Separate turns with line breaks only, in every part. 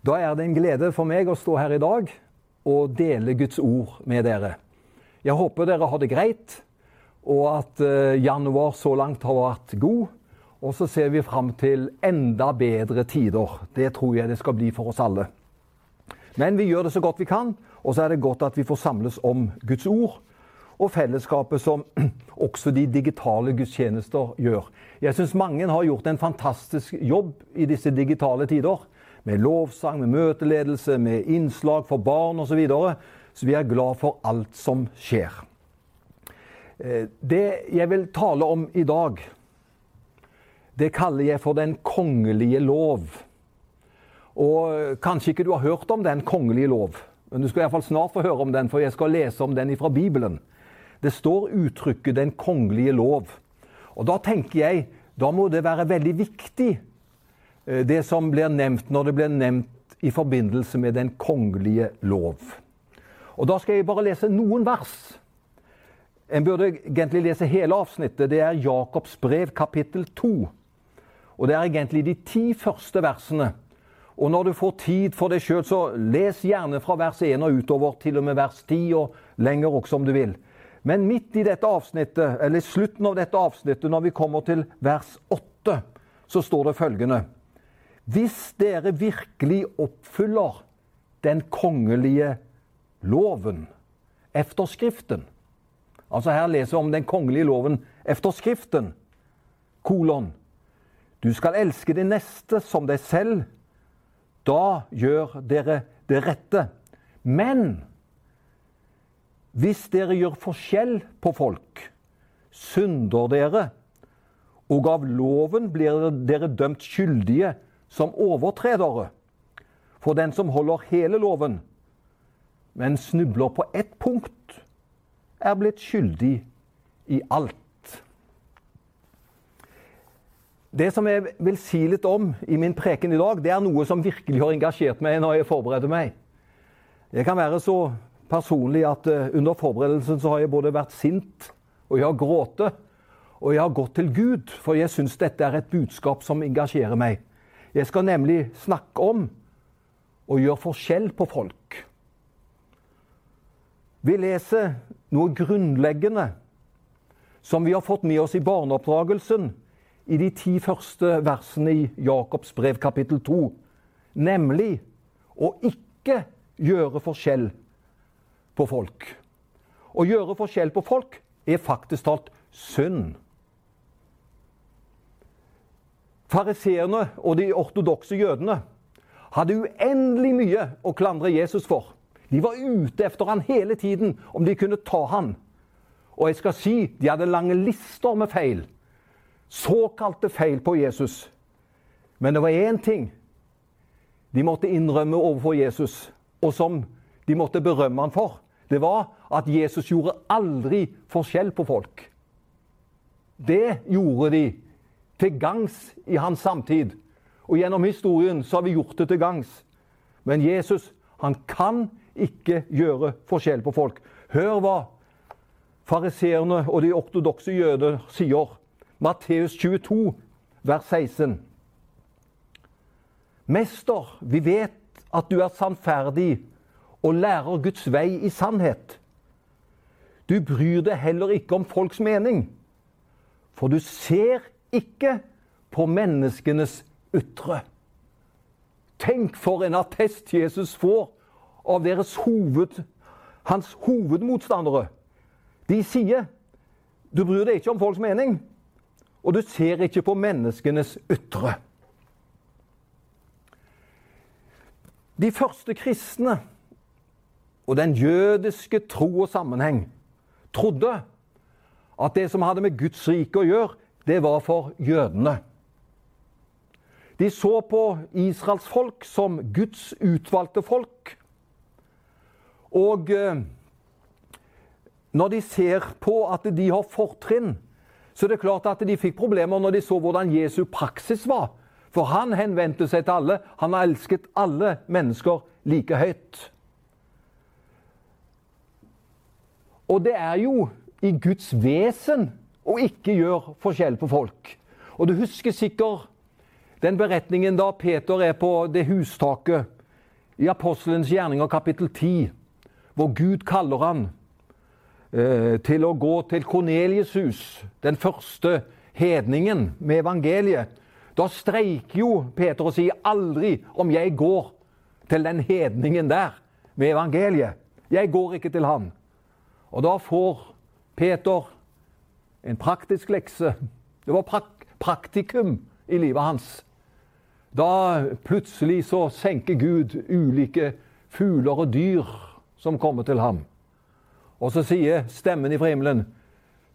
Da er det en glede for meg å stå her i dag og dele Guds ord med dere. Jeg håper dere har det greit, og at eh, januar så langt har vært god. Og så ser vi fram til enda bedre tider. Det tror jeg det skal bli for oss alle. Men vi gjør det så godt vi kan, og så er det godt at vi får samles om Guds ord og fellesskapet som også de digitale gudstjenester gjør. Jeg syns mange har gjort en fantastisk jobb i disse digitale tider med lovsang, med møteledelse, med innslag for barn osv. Så, videre. så vi er glad for alt som skjer. Eh, det jeg vil tale om i dag, det kaller jeg for den kongelige lov. Og Kanskje ikke du har hørt om den kongelige lov, men du skal iallfall snart få høre om den, for jeg skal lese om den fra Bibelen. Det står uttrykket 'den kongelige lov'. Og Da tenker jeg da må det være veldig viktig det som blir nevnt når det blir nevnt i forbindelse med den kongelige lov. Og Da skal jeg bare lese noen vers. En burde egentlig lese hele avsnittet. Det er Jakobs brev, kapittel 2. Og det er egentlig de ti første versene. Og når du får tid for deg sjøl, så les gjerne fra vers 1 og utover, til og med vers 10, og lenger også om du vil. Men midt i dette avsnittet, eller slutten av dette avsnittet, når vi kommer til vers 8, så står det følgende hvis dere virkelig oppfyller den kongelige loven efter Skriften Altså her leser vi om den kongelige loven efter Skriften. Kolon. Du skal elske din neste som deg selv. Da gjør dere det rette. Men hvis dere gjør forskjell på folk, synder dere, og av loven blir dere dømt skyldige som overtredere. For den som holder hele loven, men snubler på ett punkt, er blitt skyldig i alt. Det som jeg vil si litt om i min preken i dag, det er noe som virkelig har engasjert meg når jeg forbereder meg. Det kan være så personlig at eh, under forberedelsen så har jeg både vært sint, og jeg har grått, og jeg har gått til Gud, for jeg syns dette er et budskap som engasjerer meg. Jeg skal nemlig snakke om å gjøre forskjell på folk. Vi leser noe grunnleggende som vi har fått med oss i barneoppdragelsen i de ti første versene i Jakobs brev kapittel 2, nemlig å ikke gjøre forskjell på folk. Å gjøre forskjell på folk er faktisk talt synd. Fariseerne og de ortodokse jødene hadde uendelig mye å klandre Jesus for. De var ute efter han hele tiden, om de kunne ta han. Og jeg skal si, de hadde lange lister med feil. Såkalte feil på Jesus. Men det var én ting de måtte innrømme overfor Jesus, og som de måtte berømme han for. Det var at Jesus gjorde aldri forskjell på folk. Det gjorde de til gangs i hans samtid. Og gjennom historien så har vi gjort det til gangs. Men Jesus, han kan ikke gjøre forskjell på folk. Hør hva fariseerne og de ortodokse jøder sier. Matteus 22, vers 16. Mester, vi vet at du er sannferdig og lærer Guds vei i sannhet. Du bryr deg heller ikke om folks mening, for du ser ikke på menneskenes ytre. Tenk for en attest Jesus får av deres hoved, hans hovedmotstandere. De sier du bryr deg ikke om folks mening, og du ser ikke på menneskenes ytre. De første kristne og den jødiske tro og sammenheng trodde at det som hadde med Guds rike å gjøre, det var for jødene. De så på Israels folk som Guds utvalgte folk. Og eh, når de ser på at de har fortrinn, så er det klart at de fikk problemer når de så hvordan Jesu praksis var. For han henvendte seg til alle. Han har elsket alle mennesker like høyt. Og det er jo i Guds vesen og ikke gjør forskjell på folk. Og du husker sikkert den beretningen da Peter er på det hustaket i Apostelens gjerninger kapittel 10, hvor Gud kaller han eh, til å gå til Kornelius' hus, den første hedningen med evangeliet. Da streiker jo Peter og sier aldri om jeg går til den hedningen der med evangeliet. Jeg går ikke til han. Og da får Peter en praktisk lekse. Det var prak praktikum i livet hans. Da plutselig så senker Gud ulike fugler og dyr som kommer til ham. Og så sier stemmen ifra himmelen,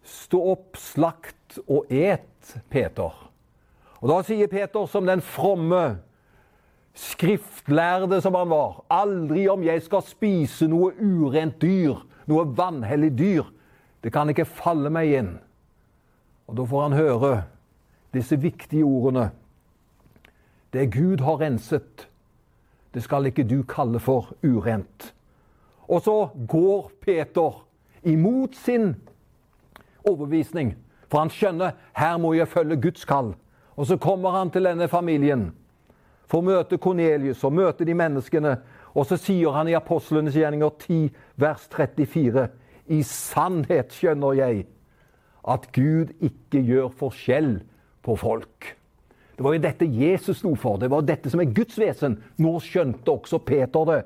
stå opp, slakt og et, Peter. Og da sier Peter, som den fromme, skriftlærde som han var, aldri om jeg skal spise noe urent dyr, noe vanhellig dyr. Det kan ikke falle meg inn. Og da får han høre disse viktige ordene. Det Gud har renset, det skal ikke du kalle for urent. Og så går Peter imot sin overbevisning, for han skjønner her må jeg følge Guds kall. Og så kommer han til denne familien for å møte Kornelius og møte de menneskene. Og så sier han i Apostlenes gjerninger 10, vers 34.: I sannhet skjønner jeg at Gud ikke gjør forskjell på folk. Det var jo dette Jesus sto for. Det var dette som er Guds vesen. Nå skjønte også Peter det.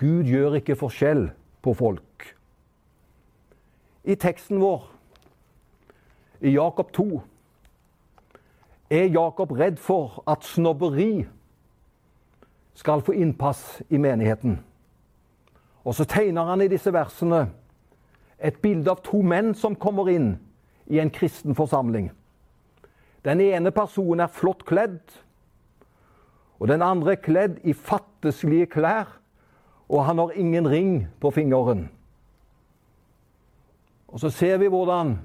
Gud gjør ikke forskjell på folk. I teksten vår, i Jakob 2, er Jakob redd for at snobberi skal få innpass i menigheten. Og så tegner han i disse versene et bilde av to menn som kommer inn i en kristen forsamling. Den ene personen er flott kledd, og den andre er kledd i fattigslige klær, og han har ingen ring på fingeren. Og så ser vi hvordan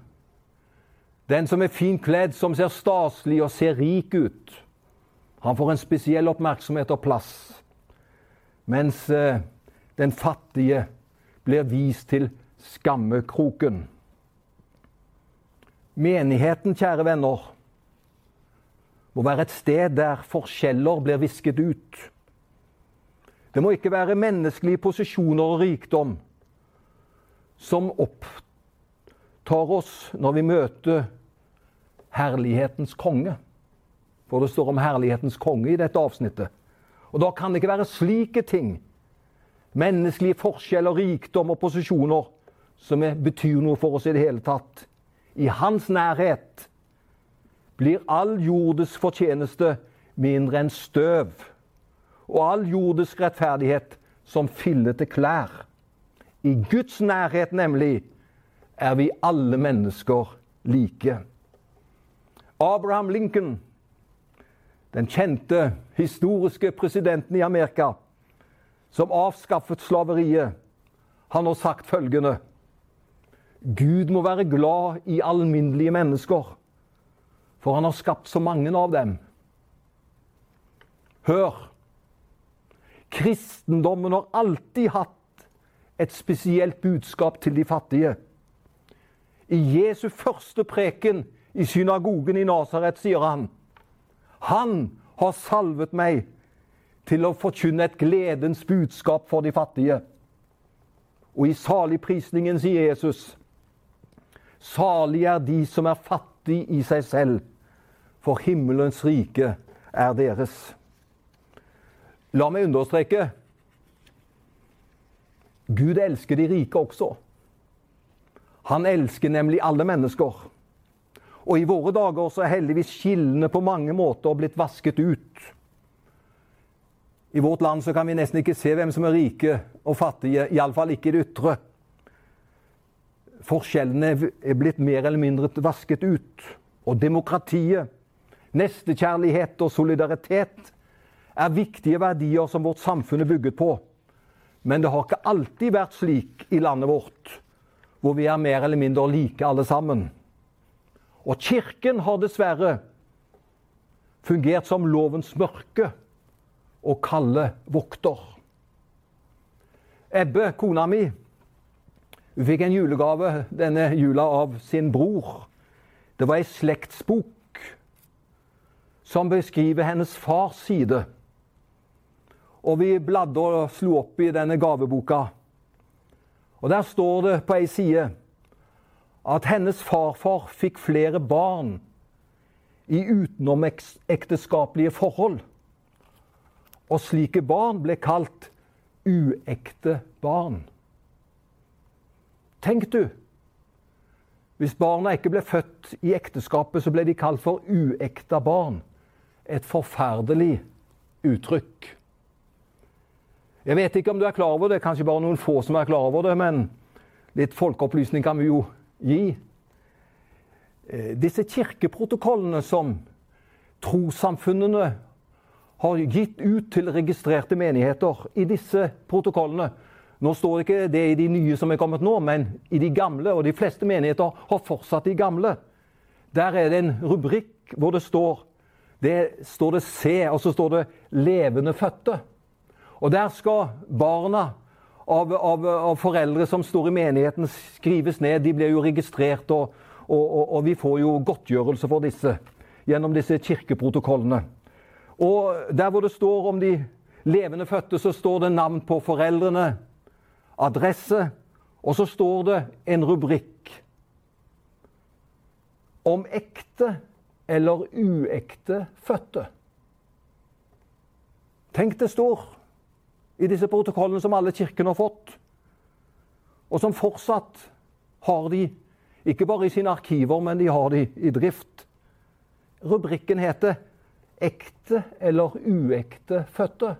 den som er fint kledd, som ser staselig og ser rik ut, han får en spesiell oppmerksomhet og plass. Mens eh, den fattige blir vist til skammekroken. Menigheten, kjære venner, må være et sted der forskjeller blir visket ut. Det må ikke være menneskelige posisjoner og rikdom som opptar oss når vi møter herlighetens konge. For det står om herlighetens konge i dette avsnittet. Og da kan det ikke være slike ting, menneskelige forskjeller, rikdom og posisjoner, som betyr noe for oss i det hele tatt. I hans nærhet blir all jordes fortjeneste mindre enn støv, og all jordes rettferdighet som fillete klær. I Guds nærhet, nemlig, er vi alle mennesker like. Abraham Lincoln, den kjente historiske presidenten i Amerika, som avskaffet slaveriet, han har sagt følgende Gud må være glad i alminnelige mennesker, for han har skapt så mange av dem. Hør! Kristendommen har alltid hatt et spesielt budskap til de fattige. I Jesu første preken i synagogen i Nasaret, sier han. Han har salvet meg til å forkynne et gledens budskap for de fattige. Og i saligprisningen sier Jesus, salig er de som er fattige i seg selv, for himmelens rike er deres. La meg understreke Gud elsker de rike også. Han elsker nemlig alle mennesker. Og i våre dager så er heldigvis skillene på mange måter blitt vasket ut. I vårt land så kan vi nesten ikke se hvem som er rike og fattige, iallfall ikke i det ytre. Forskjellene er blitt mer eller mindre vasket ut. Og demokratiet, nestekjærlighet og solidaritet er viktige verdier som vårt samfunn er bygget på. Men det har ikke alltid vært slik i landet vårt, hvor vi er mer eller mindre like alle sammen. Og Kirken har dessverre fungert som lovens mørke og kalde vokter. Ebbe, kona mi, hun fikk en julegave denne jula av sin bror. Det var ei slektsbok som beskriver hennes fars side. og vi bladde og slo opp i denne gaveboka. Og Der står det på ei side at hennes farfar fikk flere barn i utenomekteskapelige forhold. Og slike barn ble kalt uekte barn. Tenk du, hvis barna ikke ble født i ekteskapet, så ble de kalt for uekta barn. Et forferdelig uttrykk. Jeg vet ikke om du er klar over det, kanskje bare noen få som er klar over det, men litt folkeopplysning kan vi jo gi. Eh, disse kirkeprotokollene som trossamfunnene har gitt ut til registrerte menigheter, i disse protokollene Nå står ikke det i de nye som er kommet nå, men i de gamle, og de fleste menigheter har fortsatt de gamle. Der er det en rubrikk hvor det står det står det 'se', og så står det 'levende fødte'. Og der skal barna av, av, av, foreldre som står i menigheten, skrives ned. De blir jo registrert, og, og, og, og vi får jo godtgjørelse for disse gjennom disse kirkeprotokollene. Og der hvor det står om de levende fødte, så står det navn på foreldrene, adresse, og så står det en rubrikk om ekte eller uekte fødte. Tenk det står i disse protokollene som alle kirkene har fått, og som fortsatt har de, ikke bare i sine arkiver, men de har de i drift. Rubrikken heter 'Ekte eller uekte fødte'.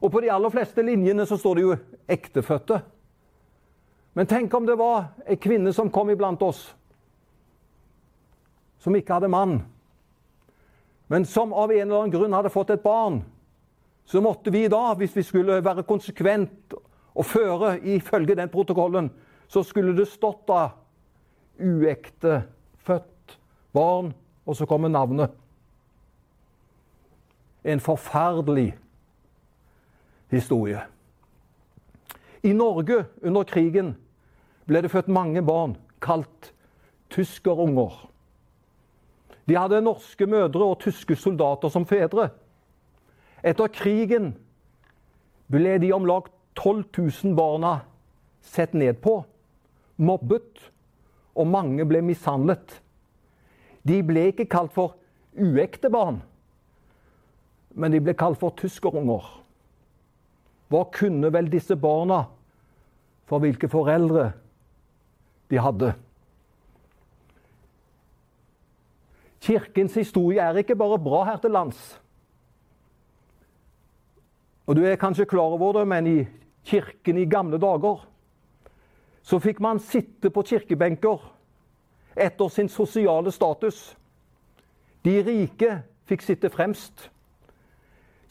Og på de aller fleste linjene så står det jo 'ektefødte'. Men tenk om det var ei kvinne som kom iblant oss, som ikke hadde mann, men som av en eller annen grunn hadde fått et barn så måtte vi da, hvis vi skulle være konsekvent og føre ifølge den protokollen, så skulle det stått da uekte født barn, og så kommer navnet. En forferdelig historie. I Norge under krigen ble det født mange barn kalt tyskerunger. De hadde norske mødre og tyske soldater som fedre. Etter krigen ble de om lag 12 000 barna sett ned på, mobbet, og mange ble mishandlet. De ble ikke kalt for uekte barn, men de ble kalt for tyskerunger. Hva kunne vel disse barna for hvilke foreldre de hadde? Kirkens historie er ikke bare bra her til lands. Og du er kanskje klar over det, men i kirken i gamle dager så fikk man sitte på kirkebenker etter sin sosiale status. De rike fikk sitte fremst.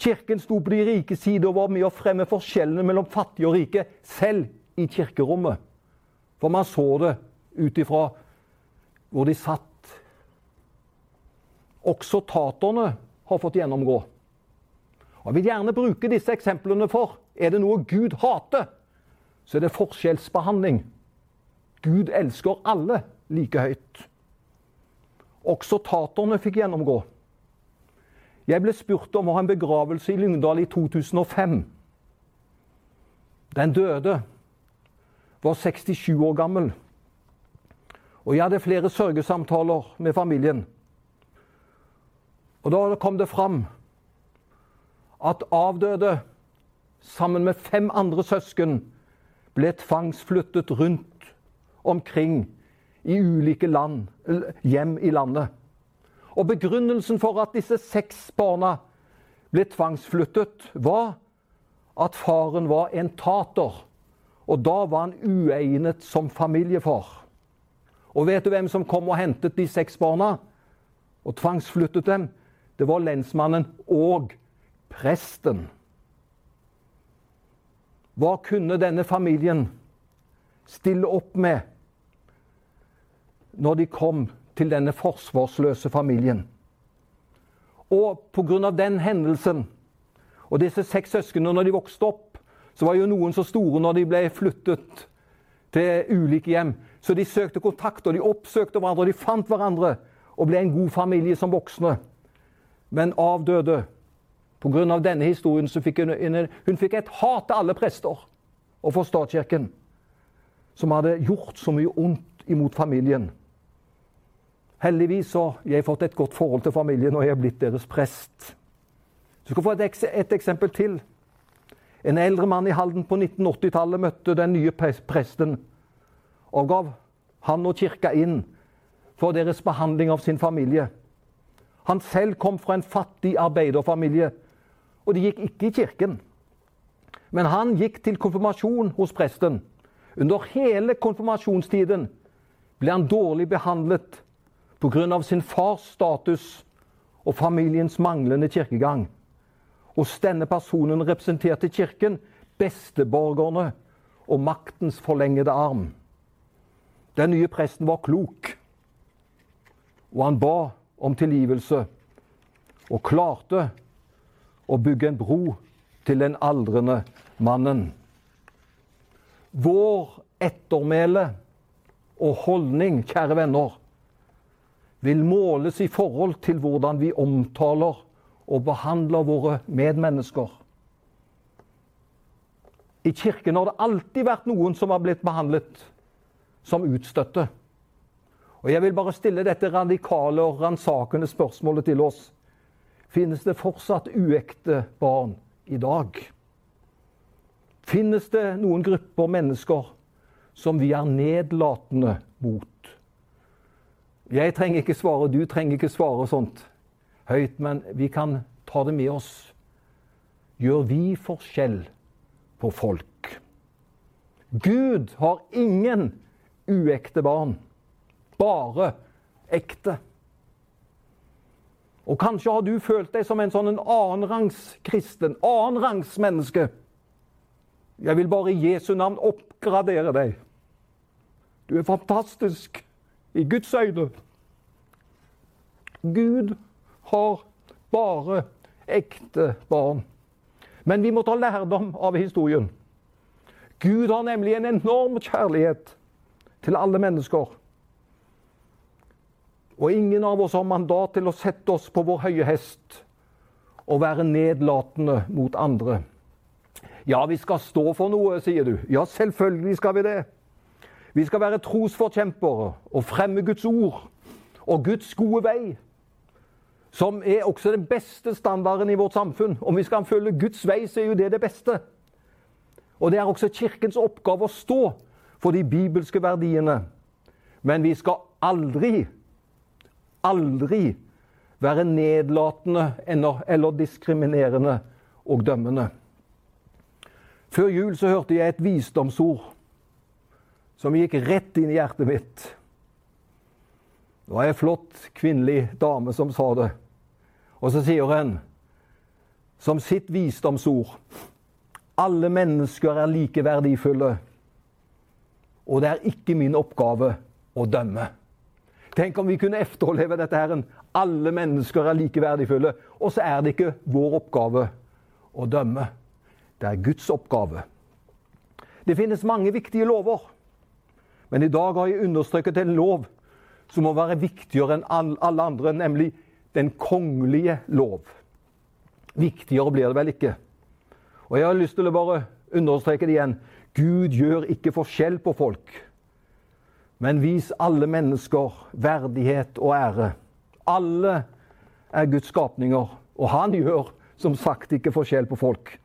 Kirken sto på de rike side og var med å fremme forskjellene mellom fattige og rike, selv i kirkerommet. For man så det ut ifra hvor de satt. Også taterne har fått gjennomgå. Og Jeg vil gjerne bruke disse eksemplene for er det noe Gud hater, så er det forskjellsbehandling. Gud elsker alle like høyt. Også taterne fikk gjennomgå. Jeg ble spurt om å ha en begravelse i Lyngdal i 2005. Den døde var 67 år gammel. Og jeg hadde flere sørgesamtaler med familien. Og da kom det fram at avdøde sammen med fem andre søsken ble tvangsflyttet rundt omkring i ulike land, hjem i landet. Og Begrunnelsen for at disse seks barna ble tvangsflyttet, var at faren var en tater. Og da var han uegnet som familiefar. Og vet du hvem som kom og hentet de seks barna og tvangsflyttet dem? Det var lensmannen og presten. Hva kunne denne familien stille opp med når de kom til denne forsvarsløse familien? Og pga. den hendelsen og disse seks søsknene når de vokste opp, så var jo noen så store når de ble flyttet til ulike hjem. Så de søkte kontakt, og de oppsøkte hverandre, og de fant hverandre og ble en god familie som voksne. Men avdøde Pga. denne historien så fikk hun, hun fikk et hat til alle prester og for statskirken, som hadde gjort så mye ondt imot familien. Heldigvis har jeg fått et godt forhold til familien, og jeg er blitt deres prest. Du skal få et, et eksempel til. En eldre mann i Halden på 1980-tallet møtte den nye presten og gav han og kirka inn for deres behandling av sin familie. Han selv kom fra en fattig arbeiderfamilie, og de gikk ikke i kirken. Men han gikk til konfirmasjon hos presten. Under hele konfirmasjonstiden ble han dårlig behandlet pga. sin fars status og familiens manglende kirkegang. Hos denne personen representerte Kirken besteborgerne og maktens forlengede arm. Den nye presten var klok, og han ba om tilgivelse og klarte å bygge en bro til den aldrende mannen. Vår ettermæle og holdning, kjære venner, vil måles i forhold til hvordan vi omtaler og behandler våre medmennesker. I kirken har det alltid vært noen som har blitt behandlet som utstøtte. Og Jeg vil bare stille dette radikale og ransakende spørsmålet til oss. Finnes det fortsatt uekte barn i dag? Finnes det noen grupper mennesker som vi er nedlatende mot? Jeg trenger ikke svare, du trenger ikke svare sånt høyt, men vi kan ta det med oss. Gjør vi forskjell på folk? Gud har ingen uekte barn, bare ekte. Og kanskje har du følt deg som en sånn annenrangs kristen, annenrangs menneske. Jeg vil bare i Jesu navn oppgradere deg. Du er fantastisk i Guds øyne. Gud har bare ekte barn. Men vi må ta lærdom av historien. Gud har nemlig en enorm kjærlighet til alle mennesker. Og ingen av oss har mandat til å sette oss på vår høye hest og være nedlatende mot andre. Ja, vi skal stå for noe, sier du. Ja, selvfølgelig skal vi det. Vi skal være trosforkjempere og fremme Guds ord og Guds gode vei, som er også den beste standarden i vårt samfunn. Om vi skal følge Guds vei, så er jo det det beste. Og det er også Kirkens oppgave å stå for de bibelske verdiene. Men vi skal aldri, aldri være nedlatende eller diskriminerende og dømmende. Før jul så hørte jeg et visdomsord som gikk rett inn i hjertet mitt. Det var ei flott kvinnelig dame som sa det. Og så sier hun som sitt visdomsord alle mennesker er like verdifulle, og det er ikke min oppgave å dømme. Tenk om vi kunne efterleve dette. her. Alle mennesker er like verdifulle, og så er det ikke vår oppgave å dømme. Det er Guds oppgave. Det finnes mange viktige lover. Men i dag har jeg understreket en lov som må være viktigere enn alle andre, nemlig den kongelige lov. Viktigere blir det vel ikke. Og jeg har lyst til å bare understreke det igjen. Gud gjør ikke forskjell på folk. Men vis alle mennesker verdighet og ære. Alle er Guds skapninger, og han gjør som sagt ikke forskjell på folk.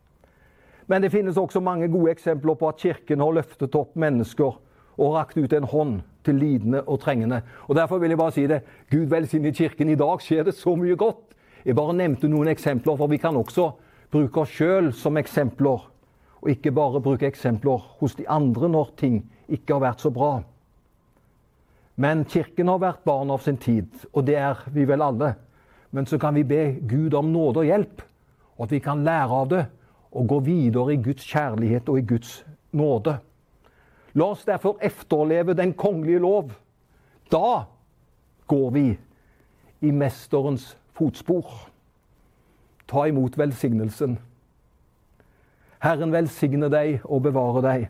Men det finnes også mange gode eksempler på at Kirken har løftet opp mennesker og rakt ut en hånd til lidende og trengende. Og Derfor vil jeg bare si det. Gud velsigne Kirken. I dag skjer det så mye godt. Jeg bare nevnte noen eksempler, for vi kan også bruke oss sjøl som eksempler. Og ikke bare bruke eksempler hos de andre når ting ikke har vært så bra. Men Kirken har vært barn av sin tid, og det er vi vel alle. Men så kan vi be Gud om nåde og hjelp, og at vi kan lære av det og gå videre i Guds kjærlighet og i Guds nåde. La oss derfor efterleve den kongelige lov. Da går vi i Mesterens fotspor. Ta imot velsignelsen. Herren velsigne deg og bevare deg.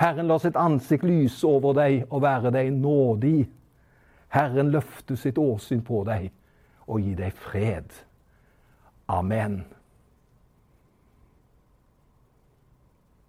Herren la sitt ansikt lyse over deg og være deg nådig. Herren løfte sitt åsyn på deg og gi deg fred. Amen.